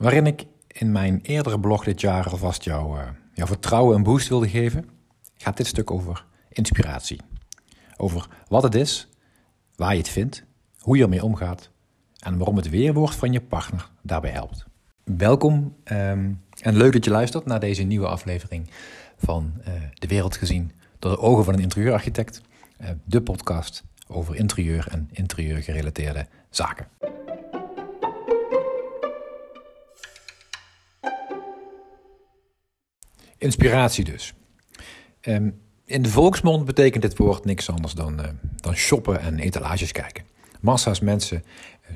Waarin ik in mijn eerdere blog dit jaar alvast uh, jouw vertrouwen een boost wilde geven, gaat dit stuk over inspiratie. Over wat het is, waar je het vindt, hoe je ermee omgaat en waarom het weerwoord van je partner daarbij helpt. Welkom um, en leuk dat je luistert naar deze nieuwe aflevering van uh, De Wereld Gezien door de ogen van een interieurarchitect. Uh, de podcast over interieur en interieurgerelateerde zaken. Inspiratie dus. Um, in de volksmond betekent dit woord niks anders dan, uh, dan shoppen en etalages kijken. Massa's mensen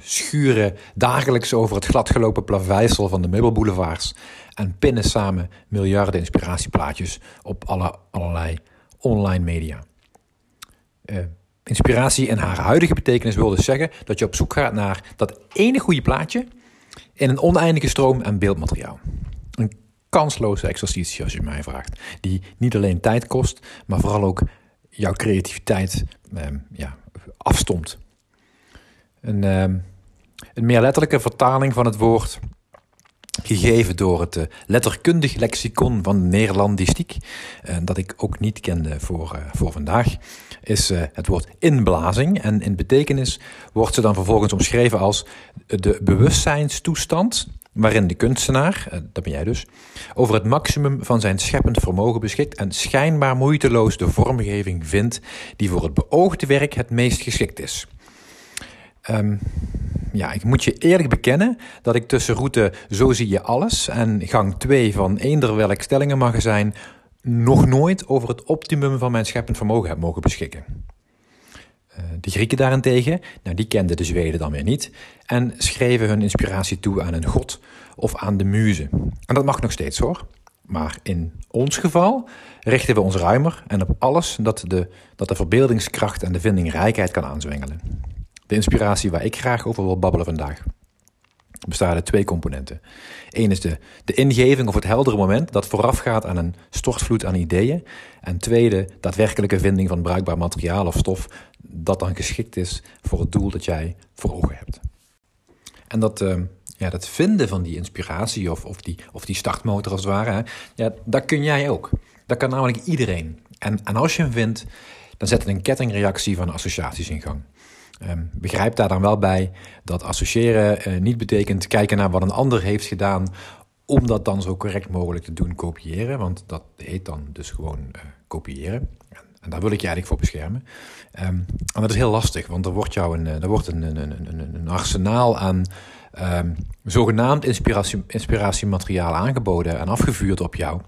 schuren dagelijks over het gladgelopen plaveisel van de meubelboulevards en pinnen samen miljarden inspiratieplaatjes op alle, allerlei online media. Uh, inspiratie in haar huidige betekenis wil dus zeggen dat je op zoek gaat naar dat ene goede plaatje in een oneindige stroom aan beeldmateriaal. Kansloze exercitie als je mij vraagt, die niet alleen tijd kost, maar vooral ook jouw creativiteit eh, ja, afstomt. Een, eh, een meer letterlijke vertaling van het woord gegeven door het uh, letterkundig lexicon van de Nederlandistiek, uh, dat ik ook niet kende voor, uh, voor vandaag, is het woord inblazing. En in betekenis wordt ze dan vervolgens omschreven als de bewustzijnstoestand waarin de kunstenaar, dat ben jij dus, over het maximum van zijn scheppend vermogen beschikt en schijnbaar moeiteloos de vormgeving vindt die voor het beoogde werk het meest geschikt is. Um, ja, ik moet je eerlijk bekennen dat ik tussen route Zo zie je alles en gang 2 van eender welk stellingenmagazijn nog nooit over het optimum van mijn scheppend vermogen heb mogen beschikken. Uh, de Grieken daarentegen, nou die kenden de Zweden dan weer niet en schreven hun inspiratie toe aan een god of aan de muze. En dat mag nog steeds hoor. Maar in ons geval richten we ons ruimer en op alles dat de, dat de verbeeldingskracht en de vindingrijkheid kan aanzwengelen. De inspiratie waar ik graag over wil babbelen vandaag bestaat uit twee componenten. Eén is de, de ingeving of het heldere moment dat voorafgaat aan een stortvloed aan ideeën. En tweede, daadwerkelijke vinding van bruikbaar materiaal of stof dat dan geschikt is voor het doel dat jij voor ogen hebt. En dat, uh, ja, dat vinden van die inspiratie of, of, die, of die startmotor als het ware, ja, dat kun jij ook. Dat kan namelijk iedereen. En, en als je hem vindt, dan zet het een kettingreactie van associaties in gang. Um, begrijp daar dan wel bij dat associëren uh, niet betekent kijken naar wat een ander heeft gedaan om dat dan zo correct mogelijk te doen kopiëren. Want dat heet dan dus gewoon uh, kopiëren. En daar wil ik je eigenlijk voor beschermen. Um, en dat is heel lastig, want er wordt jou een, er wordt een, een, een, een arsenaal aan um, zogenaamd inspiratie, inspiratiemateriaal aangeboden en afgevuurd op jou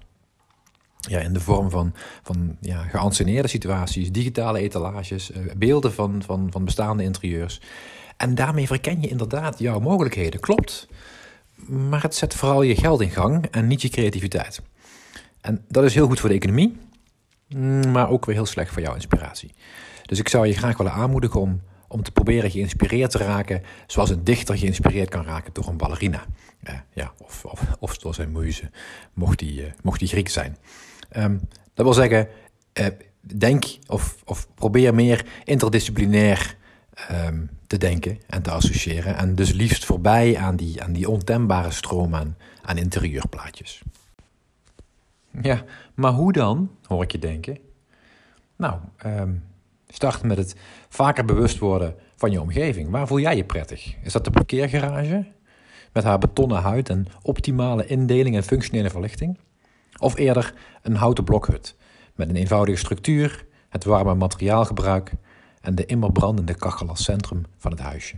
ja, in de vorm van, van ja, geanceneerde situaties, digitale etalages, uh, beelden van, van, van bestaande interieurs. En daarmee verken je inderdaad jouw mogelijkheden, klopt. Maar het zet vooral je geld in gang en niet je creativiteit. En dat is heel goed voor de economie, maar ook weer heel slecht voor jouw inspiratie. Dus ik zou je graag willen aanmoedigen om, om te proberen geïnspireerd te raken, zoals een dichter geïnspireerd kan raken door een ballerina. Uh, ja, of, of, of door zijn muze, mocht die, uh, mocht die Griek zijn. Um, dat wil zeggen, uh, denk of, of probeer meer interdisciplinair um, te denken en te associëren. En dus liefst voorbij aan die, aan die ontembare stroom aan, aan interieurplaatjes. Ja, maar hoe dan, hoor ik je denken? Nou, um, start met het vaker bewust worden van je omgeving. Waar voel jij je prettig? Is dat de parkeergarage? Met haar betonnen huid en optimale indeling en functionele verlichting? Of eerder een houten blokhut met een eenvoudige structuur, het warme materiaalgebruik en de immer brandende kachel als centrum van het huisje.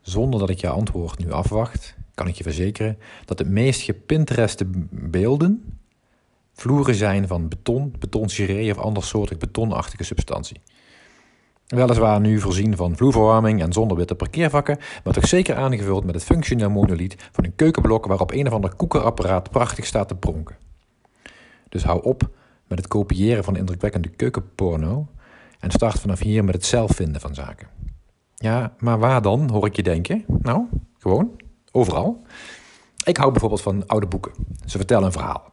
Zonder dat ik je antwoord nu afwacht, kan ik je verzekeren dat de meest gepintereste beelden vloeren zijn van beton, betongeree of andersoortig betonachtige substantie. Weliswaar nu voorzien van vloerverwarming en zonder witte parkeervakken, maar toch zeker aangevuld met het functioneel monoliet van een keukenblok waarop een of ander koekerapparaat prachtig staat te pronken. Dus hou op met het kopiëren van indrukwekkende keukenporno en start vanaf hier met het zelf vinden van zaken. Ja, maar waar dan, hoor ik je denken? Nou, gewoon, overal. Ik hou bijvoorbeeld van oude boeken. Ze vertellen een verhaal.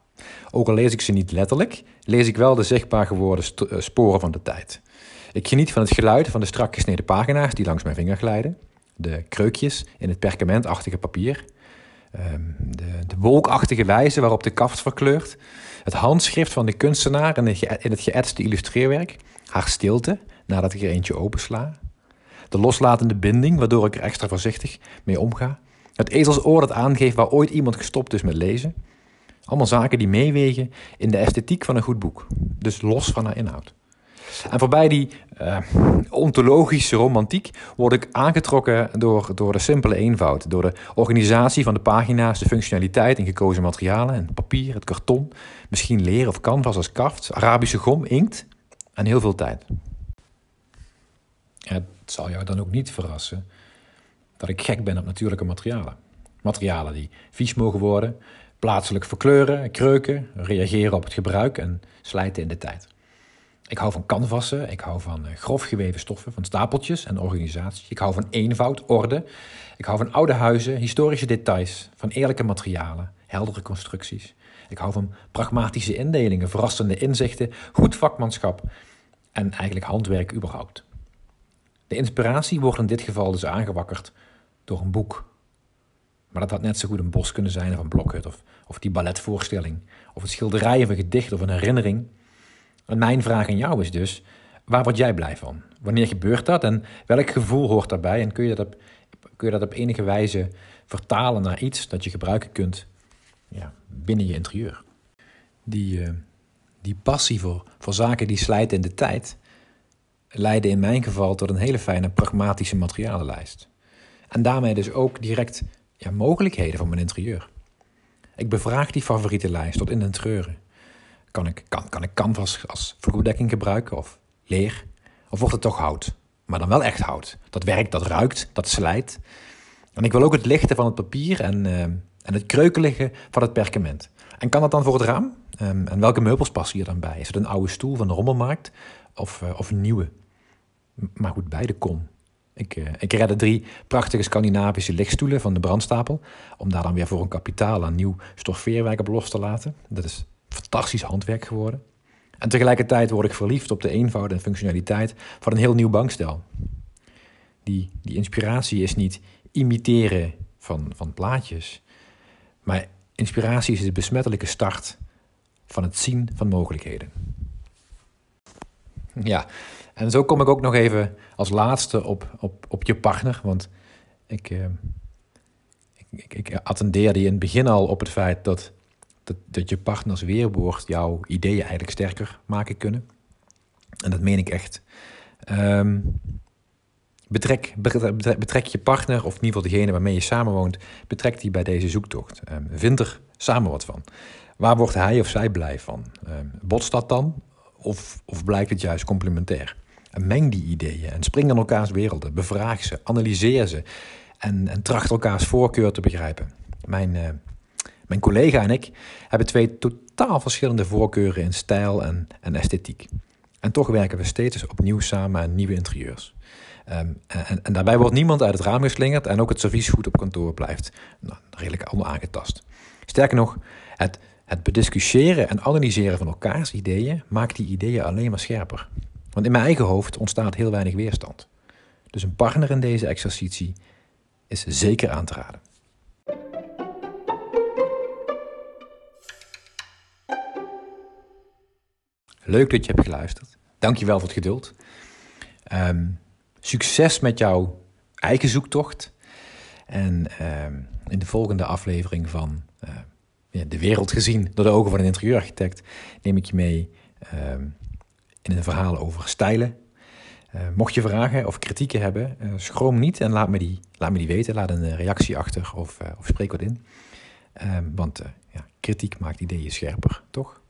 Ook al lees ik ze niet letterlijk, lees ik wel de zichtbaar geworden eh, sporen van de tijd. Ik geniet van het geluid van de strak gesneden pagina's die langs mijn vinger glijden, de kreukjes in het perkamentachtige papier ehm, de, de wolkachtige wijze waarop de kaft verkleurt, het handschrift van de kunstenaar in, in het geëtste illustreerwerk, haar stilte nadat ik er eentje opensla, de loslatende binding waardoor ik er extra voorzichtig mee omga, het ezelsoor dat aangeeft waar ooit iemand gestopt is met lezen. Allemaal zaken die meewegen in de esthetiek van een goed boek, dus los van haar inhoud. En voorbij die uh, ontologische romantiek word ik aangetrokken door, door de simpele eenvoud. Door de organisatie van de pagina's, de functionaliteit in gekozen materialen. En papier, het karton, misschien leer of canvas als kaft, Arabische gom, inkt en heel veel tijd. Het zal jou dan ook niet verrassen dat ik gek ben op natuurlijke materialen. Materialen die vies mogen worden, plaatselijk verkleuren, kreuken, reageren op het gebruik en slijten in de tijd. Ik hou van canvassen, ik hou van eh, grof geweven stoffen, van stapeltjes en organisatie. Ik hou van eenvoud, orde. Ik hou van oude huizen, historische details, van eerlijke materialen, heldere constructies. Ik hou van pragmatische indelingen, verrassende inzichten, goed vakmanschap en eigenlijk handwerk überhaupt. De inspiratie wordt in dit geval dus aangewakkerd door een boek. Maar dat had net zo goed een bos kunnen zijn of een blokhut of, of die balletvoorstelling of een schilderij of een gedicht of een herinnering. En mijn vraag aan jou is dus, waar word jij blij van? Wanneer gebeurt dat en welk gevoel hoort daarbij? En kun je dat op, kun je dat op enige wijze vertalen naar iets dat je gebruiken kunt ja, binnen je interieur? Die, uh, die passie voor, voor zaken die slijten in de tijd leidde in mijn geval tot een hele fijne pragmatische materialenlijst. En daarmee dus ook direct ja, mogelijkheden voor mijn interieur. Ik bevraag die favoriete lijst tot in den treuren. Kan ik, kan, kan ik canvas als vergoeddekking gebruiken of leer? Of wordt het toch hout? Maar dan wel echt hout. Dat werkt, dat ruikt, dat slijt. En ik wil ook het lichte van het papier en, uh, en het kreukelige van het perkament. En kan dat dan voor het raam? Um, en welke meubels passen hier dan bij? Is het een oude stoel van de rommelmarkt of, uh, of een nieuwe? Maar goed, beide kon. Ik, uh, ik redde drie prachtige Scandinavische lichtstoelen van de brandstapel. Om daar dan weer voor een kapitaal aan nieuw stoffeerwerk op los te laten. Dat is fantastisch handwerk geworden. En tegelijkertijd word ik verliefd op de eenvoud en functionaliteit van een heel nieuw bankstel. Die, die inspiratie is niet imiteren van, van plaatjes, maar inspiratie is de besmettelijke start van het zien van mogelijkheden. Ja, en zo kom ik ook nog even als laatste op, op, op je partner, want ik, eh, ik, ik attendeerde in het begin al op het feit dat dat, dat je partners weerwoord jouw ideeën eigenlijk sterker maken kunnen. En dat meen ik echt. Um, betrek, betrek, betrek, je partner, of in ieder geval degene waarmee je samenwoont, betrek die bij deze zoektocht. Um, vind er samen wat van. Waar wordt hij of zij blij van? Um, botst dat dan? Of, of blijkt het juist complementair? En meng die ideeën en spring in elkaars werelden. Bevraag ze, analyseer ze en, en tracht elkaars voorkeur te begrijpen. Mijn, uh, mijn collega en ik hebben twee totaal verschillende voorkeuren in stijl en, en esthetiek. En toch werken we steeds opnieuw samen aan nieuwe interieurs. Um, en, en, daarbij wordt niemand uit het raam geslingerd en ook het serviesgoed op kantoor blijft nou, redelijk onaangetast. Sterker nog, het, het bediscussiëren en analyseren van elkaars ideeën maakt die ideeën alleen maar scherper. Want in mijn eigen hoofd ontstaat heel weinig weerstand. Dus een partner in deze exercitie is zeker aan te raden. Leuk dat je hebt geluisterd. Dankjewel voor het geduld. Um, succes met jouw eigen zoektocht. En um, in de volgende aflevering van ja, De Wereld gezien door de ogen van een interieurarchitect neem ik je mee um, in een verhaal over stijlen. Uh, mocht je vragen of kritieken hebben, uh, schroom niet en laat me die, laat me die weten. Laat een reactie achter of, of spreek wat in. want ja, kritiek maakt ideeën scherper, toch?